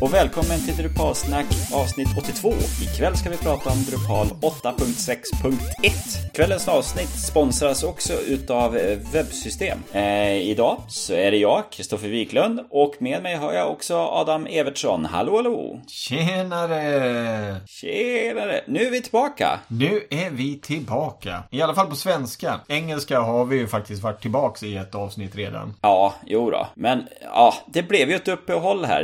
och välkommen till Drupalsnack avsnitt 82. Ikväll ska vi prata om Drupal 8.6.1. Kvällens avsnitt sponsras också utav Webbsystem. Eh, idag så är det jag, Kristoffer Wiklund, och med mig har jag också Adam Evertsson. Hallå hallå! Tjenare! Tjenare! Nu är vi tillbaka! Nu är vi tillbaka. I alla fall på svenska. Engelska har vi ju faktiskt varit tillbaka i ett avsnitt redan. Ja, jo då. Men ja, det blev ju ett uppehåll här.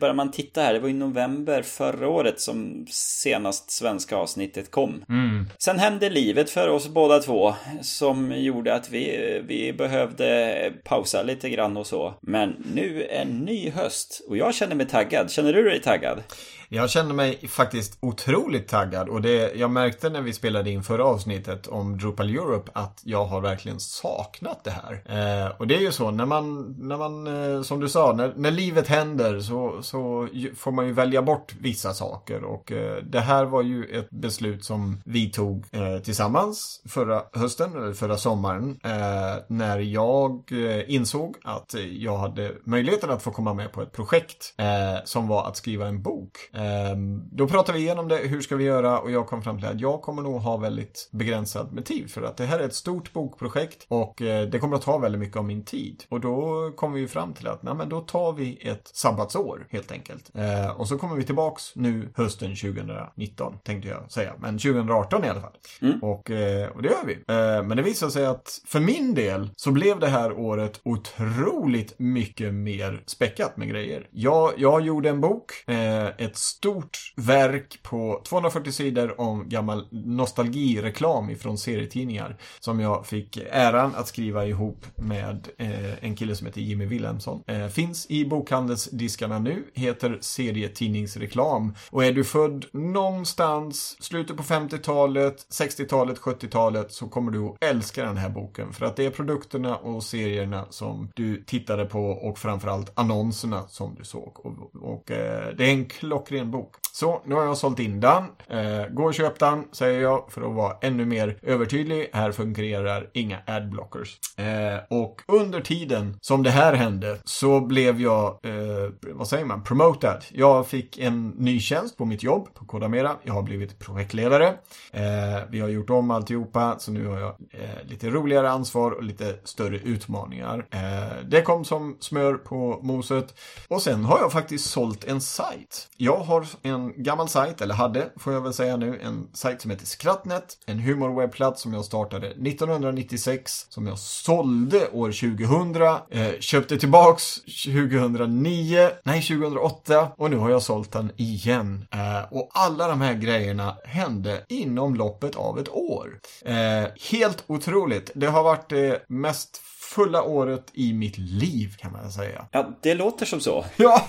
Börjar man titta här, det var i november förra året som senast svenska avsnittet kom. Mm. Sen hände livet för oss båda två som gjorde att vi, vi behövde pausa lite grann och så. Men nu är en ny höst och jag känner mig taggad. Känner du dig taggad? Jag känner mig faktiskt otroligt taggad och det jag märkte när vi spelade in förra avsnittet om Drupal Europe att jag har verkligen saknat det här. Eh, och det är ju så när man, när man eh, som du sa, när, när livet händer så, så får man ju välja bort vissa saker och eh, det här var ju ett beslut som vi tog eh, tillsammans förra hösten, eller förra sommaren, eh, när jag eh, insåg att jag hade möjligheten att få komma med på ett projekt eh, som var att skriva en bok. Ehm, då pratade vi igenom det, hur ska vi göra? Och jag kom fram till att jag kommer nog ha väldigt begränsad med tid för att det här är ett stort bokprojekt och eh, det kommer att ta väldigt mycket av min tid. Och då kom vi fram till att, nej men då tar vi ett sabbatsår helt enkelt. Ehm, och så kommer vi tillbaks nu hösten 2019 tänkte jag säga, men 2018 i alla fall. Mm. Och, eh, och det gör vi. Ehm, men det visade sig att för min del så blev det här året otroligt mycket mer späckat med grejer. Jag, jag gjorde en bok, eh, ett stort verk på 240 sidor om gammal nostalgireklam ifrån serietidningar. Som jag fick äran att skriva ihop med eh, en kille som heter Jimmy Wilhelmsson. Eh, finns i bokhandelsdiskarna nu, heter serietidningsreklam. Och är du född någonstans, slutet på 50-talet, 60-talet, 70-talet så kommer du att älska den här boken. För att det är produkterna och serierna som du tittade på och framförallt annonserna som du såg. Och, och eh, det är en klockren ren bok. Så, nu har jag sålt in den. Eh, gå och köp den, säger jag, för att vara ännu mer övertydlig. Här fungerar inga adblockers. Eh, och under tiden som det här hände så blev jag, eh, vad säger man, promoted. Jag fick en ny tjänst på mitt jobb på Kodamera. Jag har blivit projektledare. Eh, vi har gjort om alltihopa, så nu har jag eh, lite roligare ansvar och lite större utmaningar. Eh, det kom som smör på moset. Och sen har jag faktiskt sålt en sajt. Jag har en gammal sajt, eller hade får jag väl säga nu, en sajt som heter Skrattnet. En humorwebbplats som jag startade 1996, som jag sålde år 2000, eh, köpte tillbaks 2009, nej 2008 och nu har jag sålt den igen. Eh, och alla de här grejerna hände inom loppet av ett år. Eh, helt otroligt. Det har varit det mest fulla året i mitt liv kan man säga. Ja, det låter som så. Ja,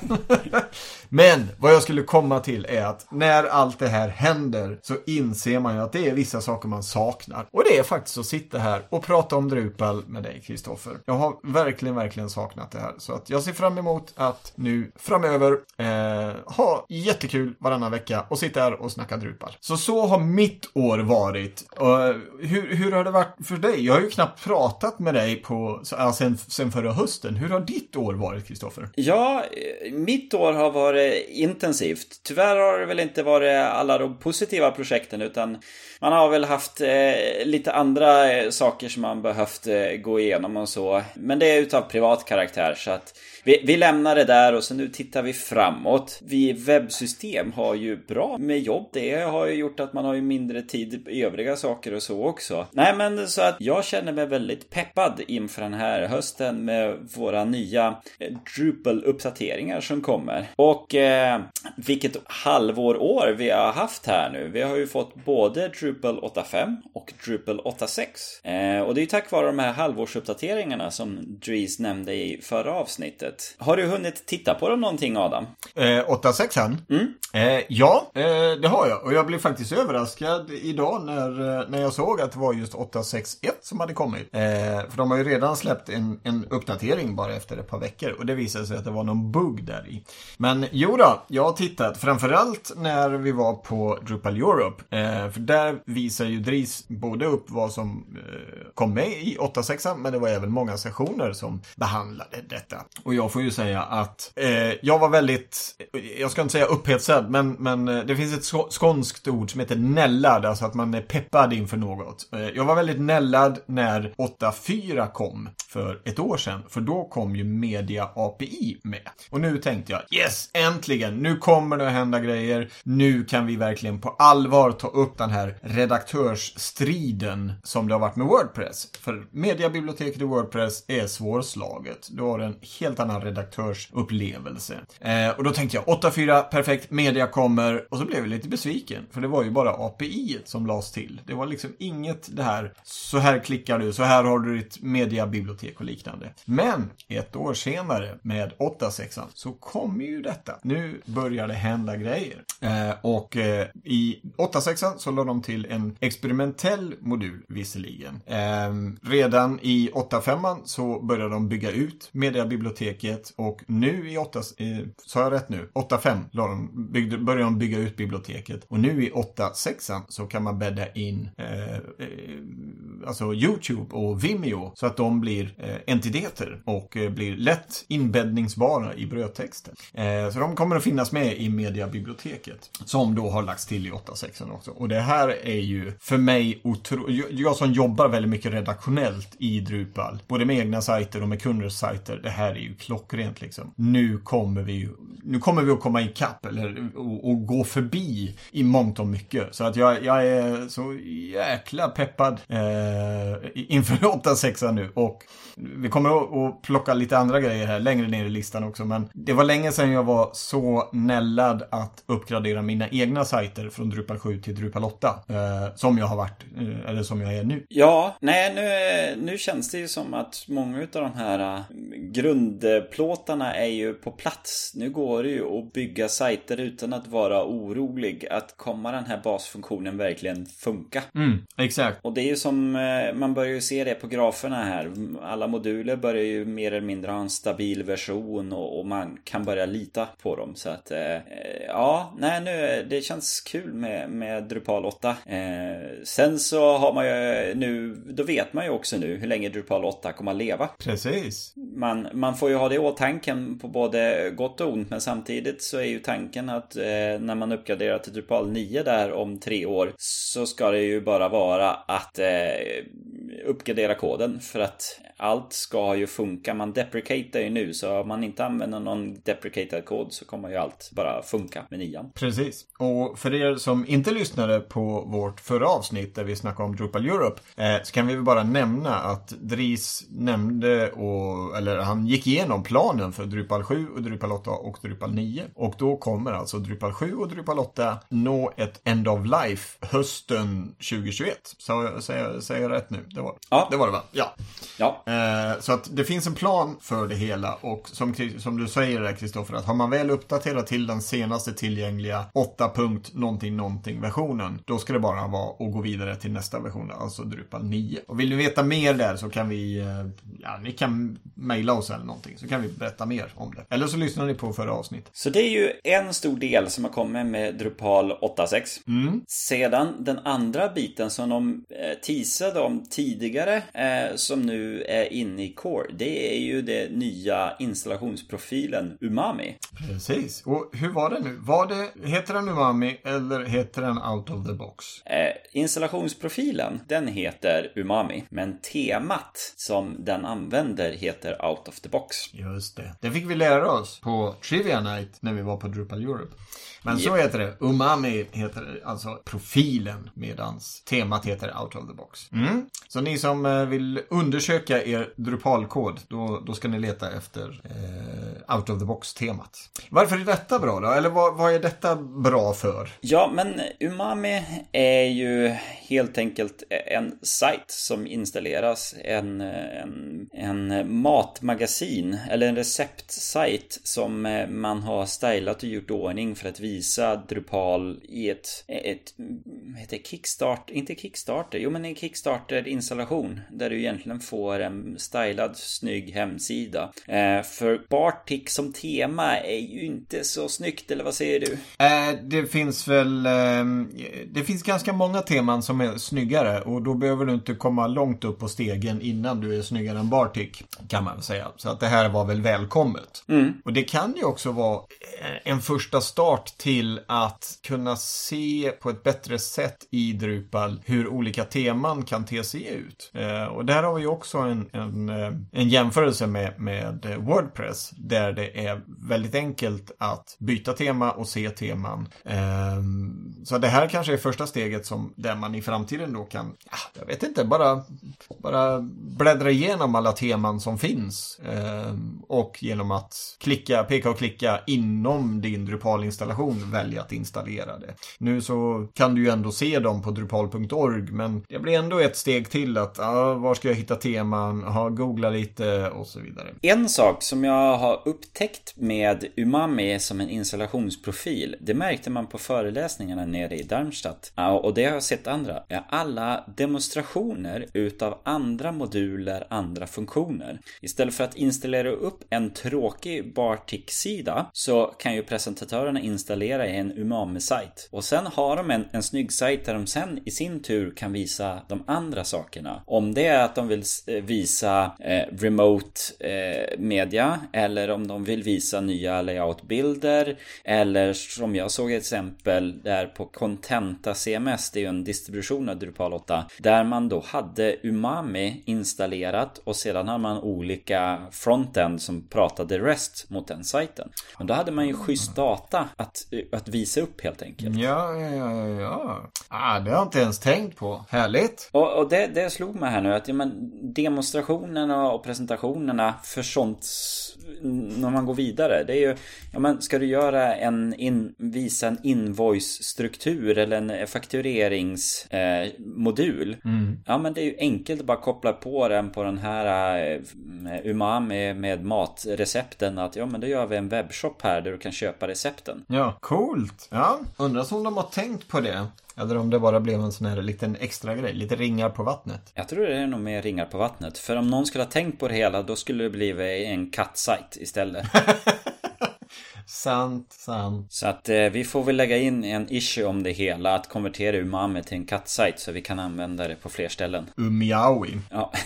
men vad jag skulle komma till är att när allt det här händer så inser man ju att det är vissa saker man saknar. Och det är faktiskt att sitta här och prata om Drupal med dig, Kristoffer. Jag har verkligen, verkligen saknat det här. Så att jag ser fram emot att nu framöver eh, ha jättekul varannan vecka och sitta här och snacka Drupal. Så så har mitt år varit. Uh, hur, hur har det varit för dig? Jag har ju knappt pratat med dig på, ja, sen, sen förra hösten. Hur har ditt år varit, Kristoffer? Ja, mitt år har varit intensivt. Tyvärr har det väl inte varit alla de positiva projekten utan man har väl haft eh, lite andra eh, saker som man behövt eh, gå igenom och så. Men det är utav privat karaktär så att vi, vi lämnar det där och så nu tittar vi framåt. Vi webbsystem har ju bra med jobb. Det har ju gjort att man har ju mindre tid i övriga saker och så också. Nej men så att jag känner mig väldigt peppad inför den här hösten med våra nya eh, Drupal-uppdateringar som kommer. Och eh, vilket halvår år vi har haft här nu. Vi har ju fått både Drupal 8.5 och Drupal 8.6. Eh, och det är ju tack vare de här halvårsuppdateringarna som Dries nämnde i förra avsnittet. Har du hunnit titta på dem någonting Adam? Eh, 8.6an? Mm. Eh, ja, eh, det har jag. Och jag blev faktiskt överraskad idag när, eh, när jag såg att det var just 8.6.1 som hade kommit. Eh, för de har ju redan släppt en, en uppdatering bara efter ett par veckor. Och det visade sig att det var någon bugg där i. Men jo då, jag har tittat, framförallt när vi var på Drupal Europe. Eh, för där visar ju Dries både upp vad som eh, kom med i 8.6 men det var även många sessioner som behandlade detta. Och jag får ju säga att eh, jag var väldigt, jag ska inte säga upphetsad, men, men eh, det finns ett skånskt ord som heter nällad, alltså att man är peppad inför något. Eh, jag var väldigt nällad när 8.4 kom för ett år sedan, för då kom ju Media API med. Och nu tänkte jag, yes, äntligen, nu kommer det att hända grejer. Nu kan vi verkligen på allvar ta upp den här redaktörsstriden som det har varit med Wordpress. För mediabiblioteket i Wordpress är svårslaget. Du har en helt annan redaktörsupplevelse. Eh, och då tänkte jag 8.4, perfekt, media kommer. Och så blev jag lite besviken. För det var ju bara API som lades till. Det var liksom inget det här, så här klickar du, så här har du ditt mediabibliotek och liknande. Men ett år senare med 8.6 så kommer ju detta. Nu börjar det hända grejer. Eh, och eh, i 8.6 så lade de till en experimentell modul visserligen. Eh, redan i 8.5 så började de bygga ut mediabibliotek biblioteket och nu i 8, eh, sa jag rätt nu? 8.5 de, byggde, började de bygga ut biblioteket och nu i 8.6 så kan man bädda in eh, eh, alltså YouTube och Vimeo så att de blir eh, entiteter och eh, blir lätt inbäddningsbara i brödtexten. Eh, så de kommer att finnas med i mediabiblioteket som då har lagts till i 8.6 också. Och det här är ju för mig otroligt, jag som jobbar väldigt mycket redaktionellt i Drupal, både med egna sajter och med kunders sajter, det här är ju klockrent liksom. Nu kommer vi ju, nu kommer vi att komma ikapp eller och, och gå förbi i mångt och mycket. Så att jag, jag är så jäkla peppad eh, inför 8.6 nu och vi kommer att plocka lite andra grejer här längre ner i listan också men det var länge sedan jag var så nällad att uppgradera mina egna sajter från Drupal 7 till Drupal 8. Eh, som jag har varit, eh, eller som jag är nu. Ja, nej nu, nu känns det ju som att många av de här eh, grund grundplåtarna är ju på plats. Nu går det ju att bygga sajter utan att vara orolig att kommer den här basfunktionen verkligen funka. Mm, exakt. Och det är ju som, uh, man börjar ju se det på graferna här. Alla moduler börjar ju mer eller mindre ha en stabil version och, och man kan börja lita på dem. Så att uh, ja, nej nu, det känns kul med, med Drupal 8. sen så har man ju nu, då vet man ju också nu hur länge Drupal 8 kommer att leva. Precis. Man, man får ju ha det i åtanke på både gott och ont men samtidigt så är ju tanken att eh, när man uppgraderar till typ Drupal 9 där om tre år så ska det ju bara vara att eh, uppgradera koden för att allt ska ju funka. Man deprecatar ju nu så om man inte använder någon deprecated kod så kommer ju allt bara funka med nian. Precis. Och för er som inte lyssnade på vårt förra avsnitt där vi snackade om Drupal Europe eh, så kan vi väl bara nämna att Dries nämnde och, eller han gick igenom planen för Drupal 7 och Drupal 8 och Drupal 9. Och då kommer alltså Drupal 7 och Drupal 8 nå ett End of Life hösten 2021. Så säger, säger jag rätt nu? Det var, ja. det var det va? Ja. ja. Eh, så att det finns en plan för det hela och som, som du säger där Kristoffer, att har man väl uppdaterat till den senaste tillgängliga 8. någonting någonting versionen, då ska det bara vara att gå vidare till nästa version, alltså Drupal 9. Och vill du veta mer där så kan vi, eh, ja, ni kan mejla oss eller någonting så kan vi berätta mer om det. Eller så lyssnar ni på förra avsnitt. Så det är ju en stor del som har kommit med Drupal 8.6. Mm. Sedan den andra biten som de eh, teasade om tidigare, eh, som nu är inne i Core, det är ju det nya installationsprofilen Umami. Precis. Och hur var det nu? Var det, heter den Umami eller heter den Out of the Box? Eh, installationsprofilen, den heter Umami. Men temat som den använder heter Out of the Box. Just det. Det fick vi lära oss på Trivia Night när vi var på Drupal Europe. Men yep. så heter det. Umami heter alltså profilen medans temat heter Out of the Box. Mm. Så ni som eh, vill undersöka er Drupal-kod då, då ska ni leta efter eh, Out of the Box-temat. Varför är detta bra då? Eller vad, vad är detta bra för? Ja, men Umami är ju helt enkelt en sajt som installeras. En, en, en matmagasin magasin eller en receptsajt som eh, man har stylat och gjort ordning för att visa Drupal i ett, ett heter Kickstarter, inte Kickstarter, jo men en Kickstarter installation där du egentligen får en stylad snygg hemsida. Eh, för Bartik som tema är ju inte så snyggt, eller vad säger du? Eh, det finns väl, eh, det finns ganska många teman som är snyggare och då behöver du inte komma långt upp på stegen innan du är snyggare än Bartik. Kan man väl säga. Så att det här var väl välkommet. Mm. Och det kan ju också vara en första start till att kunna se på ett bättre sätt i Drupal hur olika teman kan te sig ut. Eh, och där har vi också en, en, eh, en jämförelse med, med Wordpress där det är väldigt enkelt att byta tema och se teman. Eh, så det här kanske är första steget som där man i framtiden då kan, jag vet inte, bara, bara bläddra igenom alla teman som finns. Eh, och genom att klicka, peka och klicka inom din Drupal-installation välja att installera det. Nu så kan du ju ändå se dem på drupal.org men det blir ändå ett steg till att ah, var ska jag hitta teman, ha, googla lite och så vidare. En sak som jag har upptäckt med Umami som en installationsprofil det märkte man på föreläsningarna nere i Darmstadt och det har jag sett andra. Alla demonstrationer utav andra moduler, andra funktioner. Istället för att installera upp en tråkig Bartik-sida så kan ju presentatörerna installera en Umami-sajt. Och sen har de en, en snygg sajt där de sen i sin tur kan visa de andra sakerna. Om det är att de vill eh, visa eh, remote eh, media eller om de vill visa nya layoutbilder eller som jag såg ett exempel där på Contenta CMS, det är ju en distribution av Drupal 8, där man då hade Umami installerat och sedan har man olika frontend som pratade REST mot den sajten. Och då hade man ju schysst data att, att visa upp helt enkelt. Ja, ja, ja, ja. Ah, det har jag inte ens tänkt på. Härligt. Och, och det, det slog mig här nu att ja, men, demonstrationerna och presentationerna för sånt när man går vidare. Det är ju, ja men ska du göra en, in, visa en invoice-struktur eller en faktureringsmodul. Eh, mm. Ja men det är ju enkelt att bara koppla på den på den här eh, Umami med matrecepten. Att ja men då gör vi en webbshop här där du kan köpa recepten. Ja, coolt. Ja, undrar om de har tänkt på det. Eller om det bara blev en sån här liten extra grej, lite ringar på vattnet. Jag tror det är nog mer ringar på vattnet. För om någon skulle ha tänkt på det hela, då skulle det blivit en kattsajt istället. sant, sant. Så att eh, vi får väl lägga in en issue om det hela. Att konvertera umami till en kattsajt så vi kan använda det på fler ställen. Umiawi. Ja.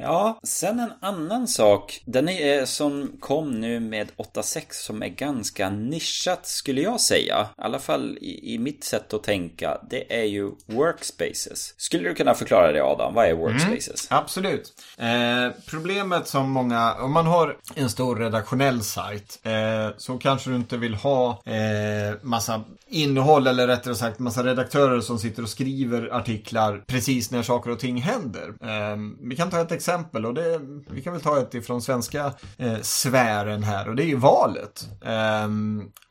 Ja, sen en annan sak. Den är, som kom nu med 8.6 som är ganska nischat skulle jag säga. I alla fall i, i, mitt sätt att tänka. Det är ju workspaces. Skulle du kunna förklara det Adam? Vad är mm, workspaces? Mm, absolut. Eh, problemet som många, om man har en stor redaktionell sajt eh, så kanske du inte vill ha eh, massa innehåll eller rättare sagt massa redaktörer som sitter och skriver artiklar precis när saker och ting händer. Eh, vi kan ta ett exempel och det, vi kan väl ta ett ifrån svenska eh, sfären här och det är ju valet. Eh,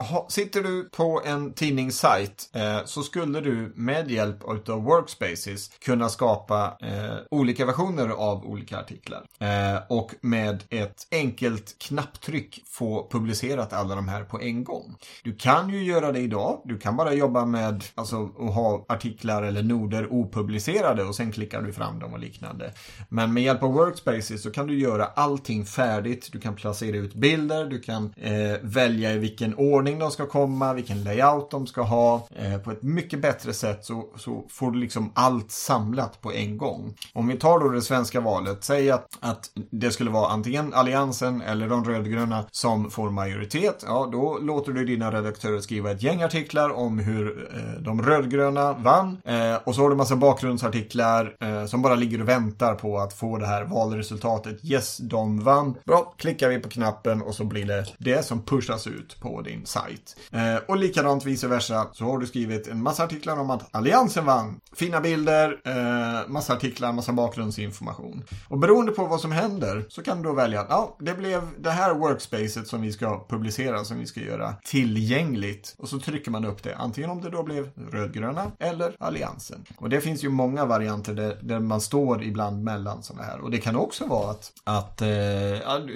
ha, sitter du på en tidningssajt eh, så skulle du med hjälp av Workspaces kunna skapa eh, olika versioner av olika artiklar. Eh, och med ett enkelt knapptryck få publicerat alla de här på en gång. Du kan ju göra det idag du kan bara jobba med alltså, att ha artiklar eller noder opublicerade och sen klickar du fram dem och liknande. Men med hjälp av Workspaces så kan du göra allting färdigt. Du kan placera ut bilder, du kan eh, välja i vilken ordning de ska komma, vilken layout de ska ha. Eh, på ett mycket bättre sätt så, så får du liksom allt samlat på en gång. Om vi tar då det svenska valet, säg att, att det skulle vara antingen Alliansen eller de rödgröna som får majoritet. Ja, då låter du dina redaktörer skriva ett gäng artiklar om hur eh, de rödgröna vann. Eh, och så har du massa bakgrundsartiklar eh, som bara ligger och väntar på att få det här valresultatet. Yes, de vann. Bra, klickar vi på knappen och så blir det det som pushas ut på din sajt. Eh, och likadant vice versa så har du skrivit en massa artiklar om att Alliansen vann. Fina bilder, eh, massa artiklar, massa bakgrundsinformation. Och beroende på vad som händer så kan du då välja att ja, det blev det här workspacet som vi ska publicera, som vi ska göra tillgängligt. Och så trycker man upp upp det. Antingen om det då blev rödgröna eller alliansen. Och det finns ju många varianter där, där man står ibland mellan sådana här. Och det kan också vara att, att eh,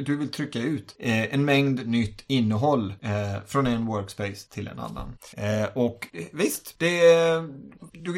du vill trycka ut eh, en mängd nytt innehåll eh, från en workspace till en annan. Eh, och eh, visst, det,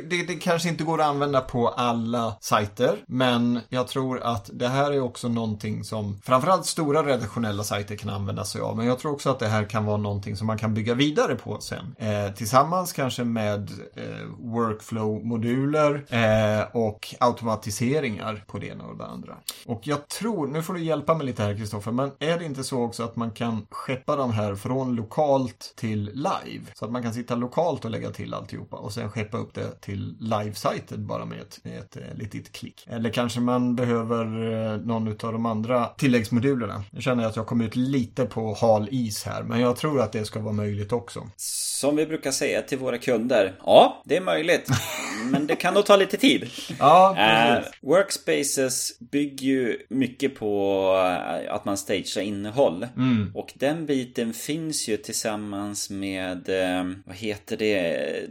det, det kanske inte går att använda på alla sajter, men jag tror att det här är också någonting som framförallt stora redaktionella sajter kan använda sig av. Men jag tror också att det här kan vara någonting som man kan bygga vidare på sen. Eh, tillsammans kanske med eh, workflow-moduler eh, och automatiseringar på det ena och det andra. Och jag tror, nu får du hjälpa mig lite här Kristoffer, men är det inte så också att man kan skeppa de här från lokalt till live? Så att man kan sitta lokalt och lägga till alltihopa och sen skeppa upp det till live-sajten bara med ett, med ett, ett eh, litet klick. Eller kanske man behöver eh, någon av de andra tilläggsmodulerna. Jag känner att jag kommer ut lite på hal is här, men jag tror att det ska vara möjligt också. Som vi brukar säga till våra kunder. Ja, det är möjligt. men det kan nog ta lite tid. Ja, precis. Uh, workspaces bygger ju mycket på eh, att man stagear innehåll. Mm. Och den biten finns ju tillsammans med, uh, vad heter det,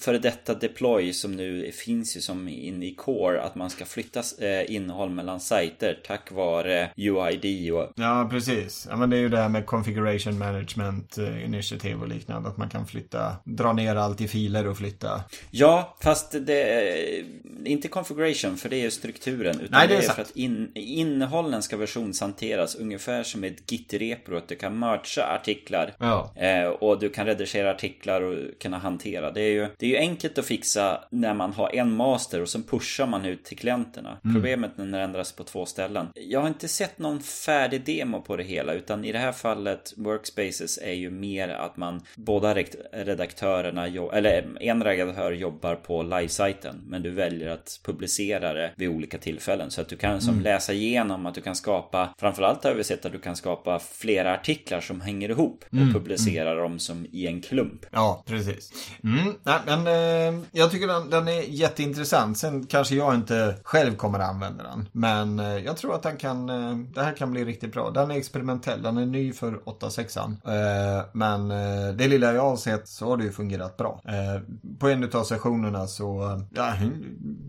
före detta deploy som nu finns ju som in i core. Att man ska flytta uh, innehåll mellan sajter tack vare UID och... Ja, precis. Ja, men det är ju det här med configuration management initiative och liknande. Att man kan flytta, dra ner allt i filer och flytta. Ja, fast det inte configuration för det är strukturen. Utan Nej, det är, det är sant. för att in, innehållen ska versionshanteras ungefär som ett git-repro. Att du kan mercha artiklar. Ja. Eh, och du kan redigera artiklar och kunna hantera. Det är, ju, det är ju enkelt att fixa när man har en master och sen pushar man ut till klienterna. Mm. Problemet när det ändras på två ställen. Jag har inte sett någon färdig demo på det hela. Utan i det här fallet Workspaces är ju mer att man båda redaktörerna, eller en redaktör jobbar på livesajten. Men du väljer att publicera det vid olika tillfällen. Så att du kan som Mm. läsa igenom att du kan skapa, framförallt har vi sett att du kan skapa flera artiklar som hänger ihop och Mm, publicera dem som i en klump. Ja, precis. Mm, nej, men eh, jag tycker den, den är jätteintressant. Sen kanske jag inte själv kommer att använda den. Men eh, jag tror att den kan, eh, det här kan bli riktigt bra. Den är experimentell, den är ny för 8.6an. Eh, men eh, det lilla jag har sett så har det ju fungerat bra. Eh, på en av sessionerna så, eh, ja,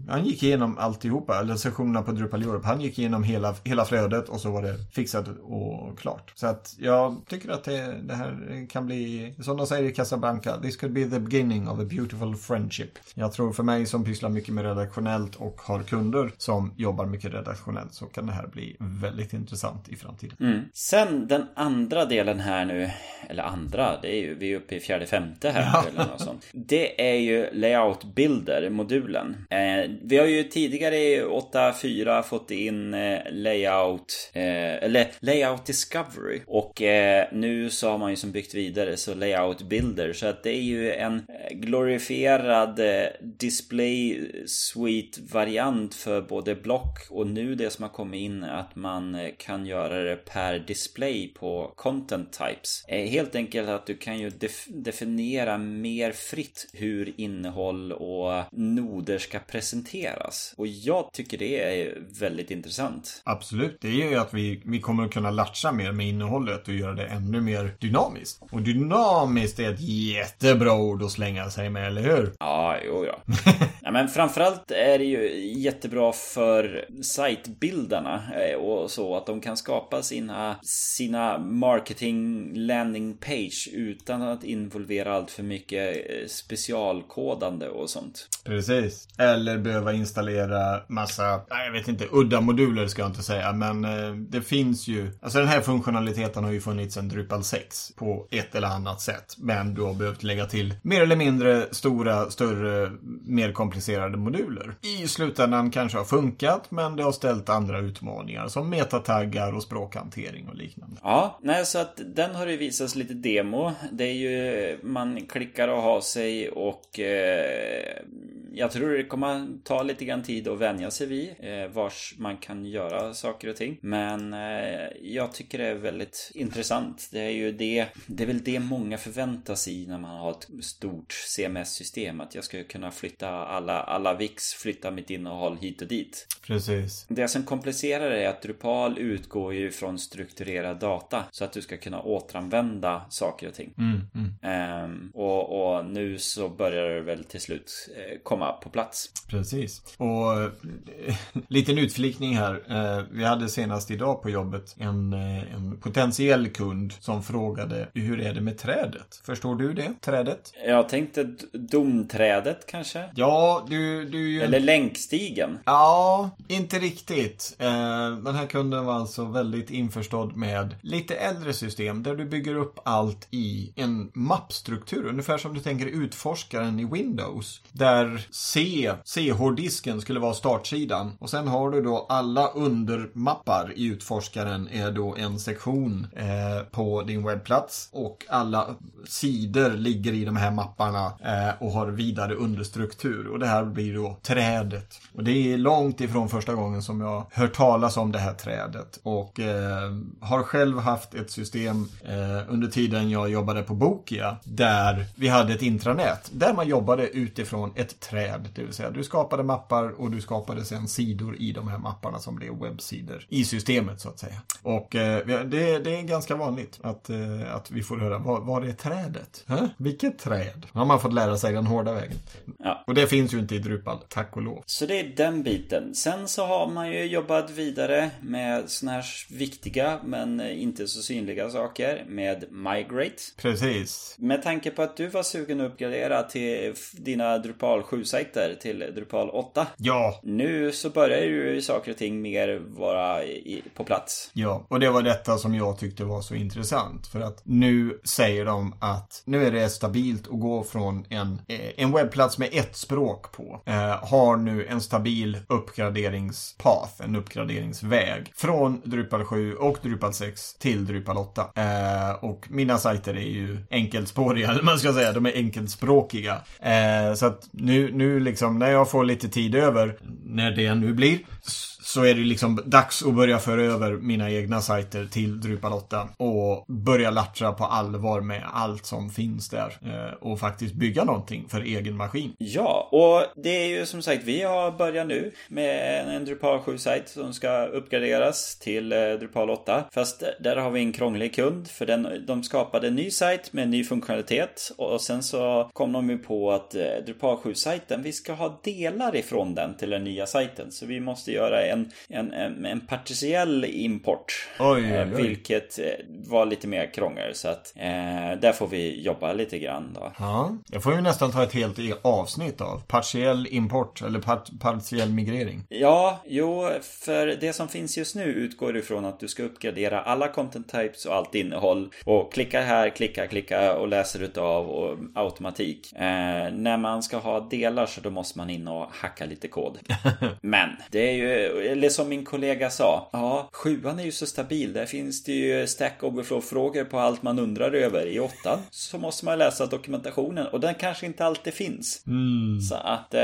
han, gick igenom alltihopa, eller sessionerna på Drupal Europe. Han gick igenom hela, hela flödet och så var det fixat och klart. Så att jag tycker att det, det här kan bli, som de säger i Casablanca, this could be the beginning of a beautiful friendship. Jag tror för mig som pysslar mycket med redaktionellt och har kunder som jobbar mycket redaktionellt så kan det här bli väldigt intressant i framtiden. Mm. Sen den andra delen här nu, eller andra, det är ju, vi är uppe i fjärde, femte här. Ja. Eller något sånt. Det är ju Layout Builder, modulen. Eh, vi har ju tidigare i 8.4 fått in eh, Layout, eh, eller Layout Discovery. Och eh, nu så har man ju som byggt vidare så Layout Builder. Så att det är ju en eh, glorifierad eh, Display Suite-variant för både block och nu det som har kommit in att man eh, kan göra det per display på content types. Eh, Helt enkelt att du kan ju def definiera mer fritt hur innehåll och noder ska presenteras. Och jag tycker det är väldigt intressant. Absolut, det är ju att vi, vi kommer att kunna latcha mer med innehållet och göra det ännu mer dynamiskt. Och dynamiskt är ett jättebra ord att slänga sig med, eller hur? Ja, jo ja. ja men framförallt är det ju jättebra för sajtbildarna eh, och så att de kan skapa sina, sina marketing landing page utan att involvera allt för mycket eh, specialkodande och sånt. Precis. Eller behöva installera massa, nej, jag vet inte, udda moduler ska jag inte säga, men eh, det finns ju, alltså den här funktionaliteten har ju funnits sedan Drupal 6 på ett eller annat sätt, men du har behövt lägga till mer eller mindre stora, större, mer komplicerade moduler. I slutändan kanske har funkat, men det har ställt andra utmaningar som metataggar och språkhantering och liknande. Ja, nej så att den har ju visats lite demo. Det är ju man klickar och har sig och eh, jag tror det kommer ta lite grann tid att vänja sig vid eh, vars man kan göra saker och ting. Men eh, jag tycker det är väldigt intressant. Det är ju det, det är väl det många förväntar sig när man har ett stort CMS-system. Att jag ska kunna flytta alla, alla VIX, flytta mitt innehåll hit och dit. Precis. Det som komplicerar det är att Drupal utgår ju från strukturerad data så att du ska kunna återanvända saker och ting. Mm, mm. Ehm, och, och nu så börjar det väl till slut eh, komma komma på plats. Precis. Och eh, liten utflikning här. Eh, vi hade senast idag på jobbet en, eh, en potentiell kund som frågade hur är det med trädet? Förstår du det? Trädet? Jag tänkte domträdet kanske? Ja, du, du. Eller länkstigen? Ja, inte riktigt. Den här kunden var alltså väldigt införstådd med lite äldre system där du bygger upp allt i en mappstruktur. Ungefär som du tänker utforskaren i Windows. Där C, C-hårddisken skulle vara startsidan. Och sen har du då alla undermappar i utforskaren är då en sektion eh, på din webbplats. Och alla sidor ligger i de här mapparna eh, och har vidare understruktur. Och det här blir då trädet. Och det är långt ifrån första gången som jag hört talas om det här trädet. Och eh, har själv haft ett system eh, under tiden jag jobbade på Bokia. Där vi hade ett intranät. Där man jobbade utifrån ett träd. Det vill säga du skapade mappar och du skapade sen sidor i de här mapparna som blev webbsidor i systemet så att säga. Och eh, det, det, är ganska vanligt att, eh, att vi får höra, var, var är trädet? Hä? Vilket träd? Har man fått lära sig den hårda vägen. Ja. Och det finns ju inte i Drupal, tack och lov. Så det är den biten. Sen så har man ju jobbat vidare med sådana här viktiga men inte så synliga saker med Migrate. Precis. Med tanke på att du var sugen att uppgradera till dina Drupal 7-sajter till Drupal 8. Ja. Nu så börjar ju saker och ting mer vara i, på plats. Ja, och det var detta som jag tyckte var så intressant. För att nu säger de att nu är det stabilt att gå från en, eh, en webbplats med ett språk på. Eh, har nu en stabil uppgraderingspath, en uppgraderingsväg. Från Drupal 7 och Drupal 6 till Drupal 8. Eh, och mina sajter är ju enkelspåriga, eller man ska säga. De är enkelspråkiga. Eh, så att nu, nu liksom, när jag får lite tid över, när det nu blir, så är det liksom dags att börja föra över mina egna sajter till Drupal 8 och börja latcha på allvar med allt som finns där eh, och faktiskt bygga någonting för egen maskin. Ja, och det är ju som sagt, vi har börjat nu med en Drupal 7-sajt som ska uppgraderas till eh, Drupal 8. Fast eh, där har vi en krånglig kund för den, de skapade en ny sajt med ny funktionalitet och sen så kom de ju på att Drupal 7-sajten, vi ska ha delar ifrån den till den nya sajten. Så vi måste göra en en, en, en, partiell import. Oj, oj, eh, oj. Vilket eh, var lite mer krångel. Så att eh, där får vi jobba lite grann då. Ja, jag får ju nästan ta ett helt e- avsnitt av partiell import eller part, partiell migrering. Ja, jo, för det som finns just nu utgår ifrån att du ska uppgradera alla content types och allt innehåll. Och klicka här, klicka, klicka och läser utav och automatik. Eh, när man ska ha delar så då måste man in och hacka lite kod. Men det är ju eller som min kollega sa, ja, sjuan är ju så stabil. Där finns det ju Stack Overflow-frågor på allt man undrar över. I åttan så måste man läsa dokumentationen och den kanske inte alltid finns. Mm. Så att, eh,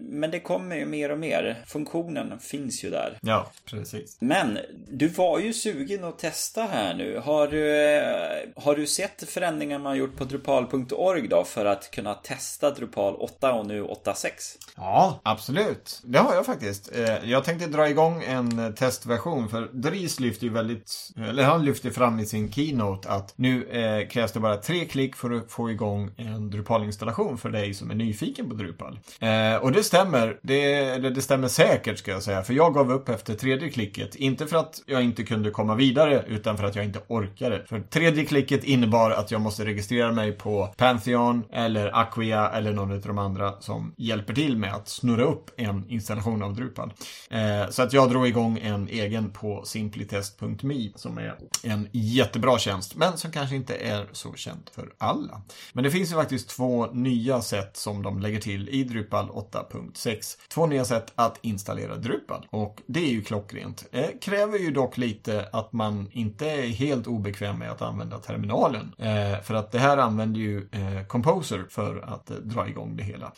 men det kommer ju mer och mer. Funktionen finns ju där. Ja, precis. Men du var ju sugen att testa här nu. Har du, eh, har du sett förändringar man gjort på drupal.org då för att kunna testa Drupal 8 och nu 8.6? Ja, absolut. Det har jag faktiskt. Eh, jag tänkte dra igång en eh, testversion för Dries lyfter ju väldigt, eller han lyfter fram i sin keynote att nu eh, krävs det bara tre klick för att få igång en Drupal-installation för dig som är nyfiken på Drupal. Eh, och det stämmer, det, eller det stämmer säkert ska jag säga, för jag gav upp efter tredje klicket. Inte för att jag inte kunde komma vidare, utan för att jag inte orkade. För tredje klicket innebar att jag måste registrera mig på Pantheon eller Acquia eller någon av de andra som hjälper till med att snurra upp en installation av Drupal. Eh, Eh, så att jag drog igång en egen på simplitest.me som är en jättebra tjänst, men som kanske inte är så känd för alla. Men det finns ju faktiskt två nya sätt som de lägger till i Drupal 8.6. Två nya sätt att installera Drupal och det är ju klockrent. Det kräver ju dock lite att man inte är helt obekväm med att använda terminalen. Eh, för att det här använder ju Composer för att dra igång det hela.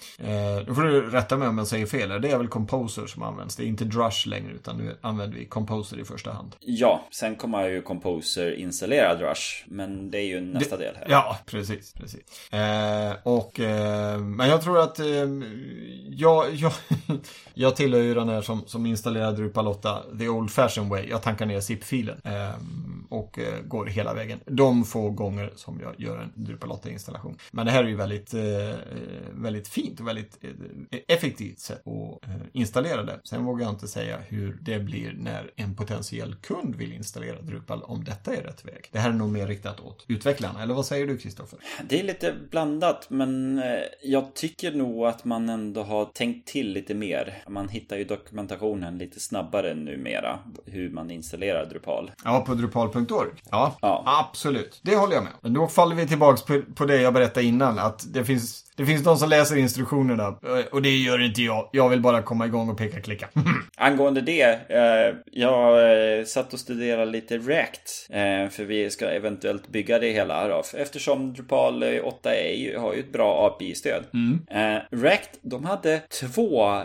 Då får du rätta mig om jag säger fel. Det är väl Composer som används. Det är inte Drush längre utan nu använder vi Composer i första hand. Ja, sen kommer ju Composer installera Drush. Men det är ju nästa det, del här. Ja, precis. precis. Eh, och, eh, men jag tror att eh, jag, jag, jag tillhör ju den här som, som installerar Drupal 8 the old fashion way. Jag tankar ner zip-filen. Eh, och eh, går hela vägen. De få gånger som jag gör en Drupal 8-installation. Men det här är ju väldigt, eh, väldigt fint och väldigt effektivt sätt att installera det. Sen vågar jag inte säga hur det blir när en potentiell kund vill installera Drupal om detta är rätt väg. Det här är nog mer riktat åt utvecklarna, eller vad säger du Kristoffer? Det är lite blandat, men eh, jag tycker nog att man ändå har tänkt till lite mer. Man hittar ju dokumentationen lite snabbare numera, hur man installerar Drupal. Ja, på drupal.org. Ja, ja, absolut. Det håller jag med. Men då faller vi tillbaks på det jag berättade innan, att det finns det finns de som läser instruktionerna eh, och det gör inte jag. Jag vill bara komma igång och peka klicka. Angående det, eh, jag eh, satt och studerade lite React. För vi ska eventuellt bygga det hela då. Eftersom Drupal 8 är, har ju ett bra API-stöd. Mm. React, de hade två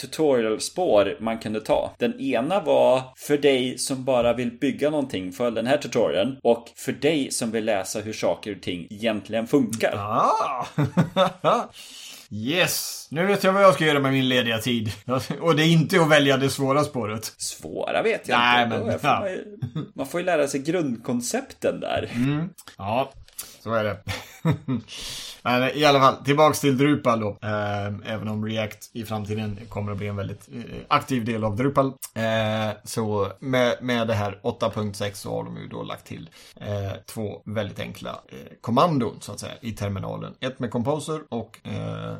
tutorial-spår man kunde ta. Den ena var för dig som bara vill bygga någonting, följ den här tutorialen. Och för dig som vill läsa hur saker och ting egentligen funkar. Ah. Yes! Nu vet jag vad jag ska göra med min lediga tid. Och det är inte att välja det svåra spåret. Svåra vet jag Nej, inte. Men, ja. man, ju, man, får ju lära sig grundkoncepten där. Mm. Ja, så är det. Men i alla fall, tillbaks till Drupal då. Eh, även om React i framtiden kommer att bli en väldigt eh, aktiv del av Drupal. Eh, så med, med det här 8.6 så har de ju då lagt till eh, två väldigt enkla eh, kommandon så att säga i terminalen. Ett med Composer och eh,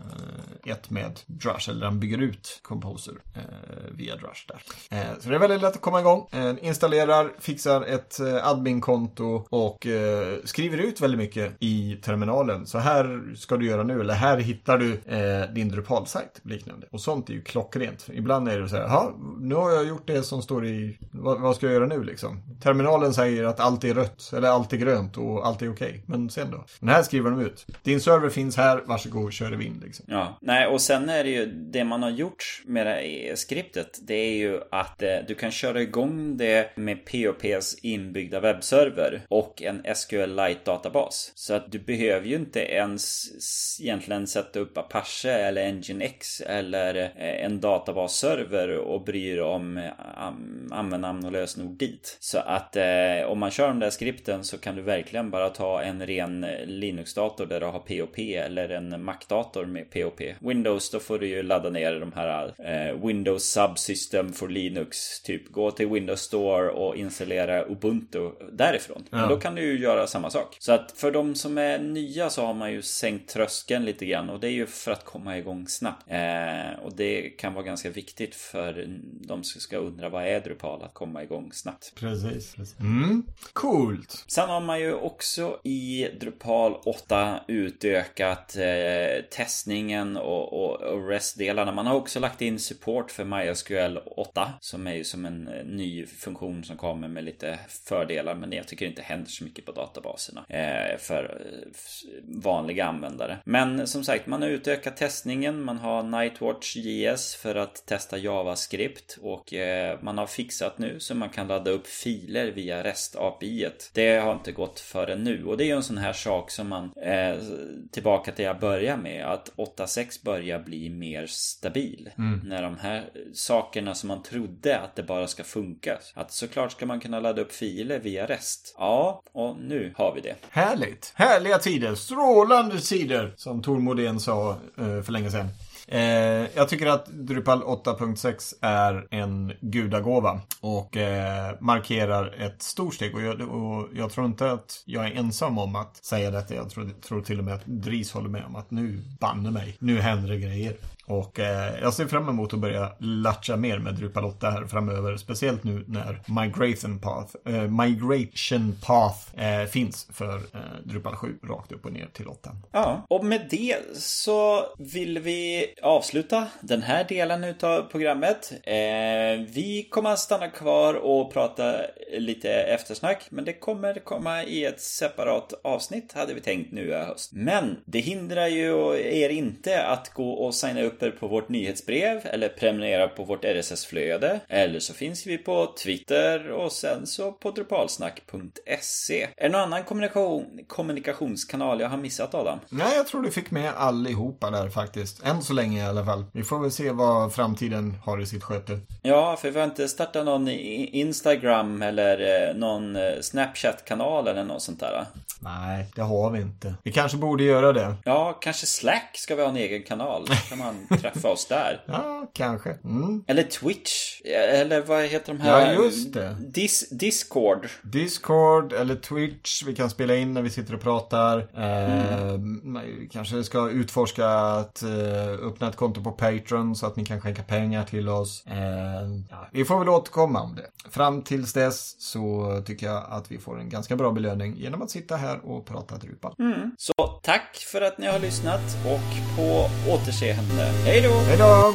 ett med Drush, eller den bygger ut Composer eh, via Drush där. Ehm, så det är väldigt lätt att komma igång. Ehm, installerar, fixar ett eh, admin-konto och eh, skriver ut väldigt mycket i terminalen. Så här ska du göra nu? Eller här hittar du eh, din Drupal-sajt liknande. Och sånt är ju klockrent. Ibland är det så här, ja, nu har jag gjort det som står i, vad, vad, ska jag göra nu liksom? Terminalen säger att allt är rött, eller allt är grönt och allt är okej. Okay. Men sen då? Men här skriver de ut. Din server finns här, varsågod, kör i vind. liksom. Ja, nej och sen är det ju det man har gjort med det här skriptet. Det är ju att eh, du kan köra igång det med POPs inbyggda webbserver och en SQLite-databas. Så att du behöver ju inte ens egentligen sätta upp Apache eller Nginx eller eh, en databasserver och bryr om eh, användarnamn och lösenord dit. Så att eh, om man kör de där skripten så kan du verkligen bara ta en ren Linux-dator där du har POP eller en Mac-dator med POP. Windows, då får du ju ladda ner de här eh, Windows Subsystem for Linux. Typ gå till Windows Store och installera Ubuntu därifrån. Ja. Men då kan du ju göra samma sak. Så att för de som är nya så har man ju sänkt tröskeln lite grann och det är ju för att komma igång snabbt. Eh, och det kan vara ganska viktigt för de som ska undra vad är Drupal att komma igång snabbt. Precis. precis. Mm. Coolt. Sen har man ju också i Drupal 8 utökat eh, testningen och, och, och REST-delarna. Man har också lagt in support för MySQL 8 som är ju som en eh, ny funktion som kommer med lite fördelar men jag tycker inte händer så mycket på databaserna eh, för eh, vanliga användare. Men som sagt, man har utökat testningen. Man har Nightwatch JS för att testa JavaScript och eh, man har fixat nu så man kan ladda upp filer via REST API. -et. Det har inte gått förrän nu och det är ju en sån här sak som man eh, tillbaka till jag börjar med att 8.6 börjar bli mer stabil. Mm. När de här sakerna som man trodde att det bara ska funka. Att såklart ska man kunna ladda upp filer via REST. Ja, och nu har vi det. Härligt! Härliga tider! Strålande tider, som Tor Modén sa eh, för länge sedan. Eh, jag tycker att Drupal 8.6 är en gudagåva och eh, markerar ett stort steg. Och jag, och jag, tror inte att jag är ensam om att säga detta. Jag tror, tror till och med att Dries håller med om att nu, banne mig, nu händer det grejer. Och eh, jag ser fram emot att börja latcha mer med Drupal 8 här framöver. Speciellt nu när Migration Path, eh, migration path eh, finns för eh, Drupal 7 rakt upp och ner till 8. Ja, och med det så vill vi avsluta den här delen utav programmet. Eh, vi kommer att stanna kvar och prata lite eftersnack, men det kommer komma i ett separat avsnitt hade vi tänkt nu i höst. Men det hindrar ju er inte att gå och signa upp prenuppter på vårt nyhetsbrev eller prenumerera på vårt RSS-flöde. Eller så finns vi på Twitter och sen så på drupalsnack.se. Är det någon annan kommunikation, kommunikationskanal jag har missat Adam? Nej, jag tror du fick med allihopa där faktiskt. Än så länge i alla fall. Vi får väl se vad framtiden har i sitt sköte. Ja, för vi har inte startat någon Instagram eller eh, någon eh, Snapchat-kanal eller något sånt där. Nej, det har vi inte. Vi kanske borde göra det. Ja, kanske Slack ska vi ha en egen kanal. Så kan man träffa oss där. Ja, kanske. Mm. Eller Twitch. Eller vad heter de här? Ja, just det. Dis Discord. Discord eller Twitch. Vi kan spela in när vi sitter och pratar. Mm. Eh, kanske ska utforska att eh, öppna ett konto på Patreon så att ni kan skänka pengar till oss. Eh, ja, vi får väl återkomma om det. Fram tills dess så tycker jag att vi får en ganska bra belöning genom att sitta här och prata Drupal. Mm. Så tack för att ni har lyssnat och på återseende. Hej då! Hej då!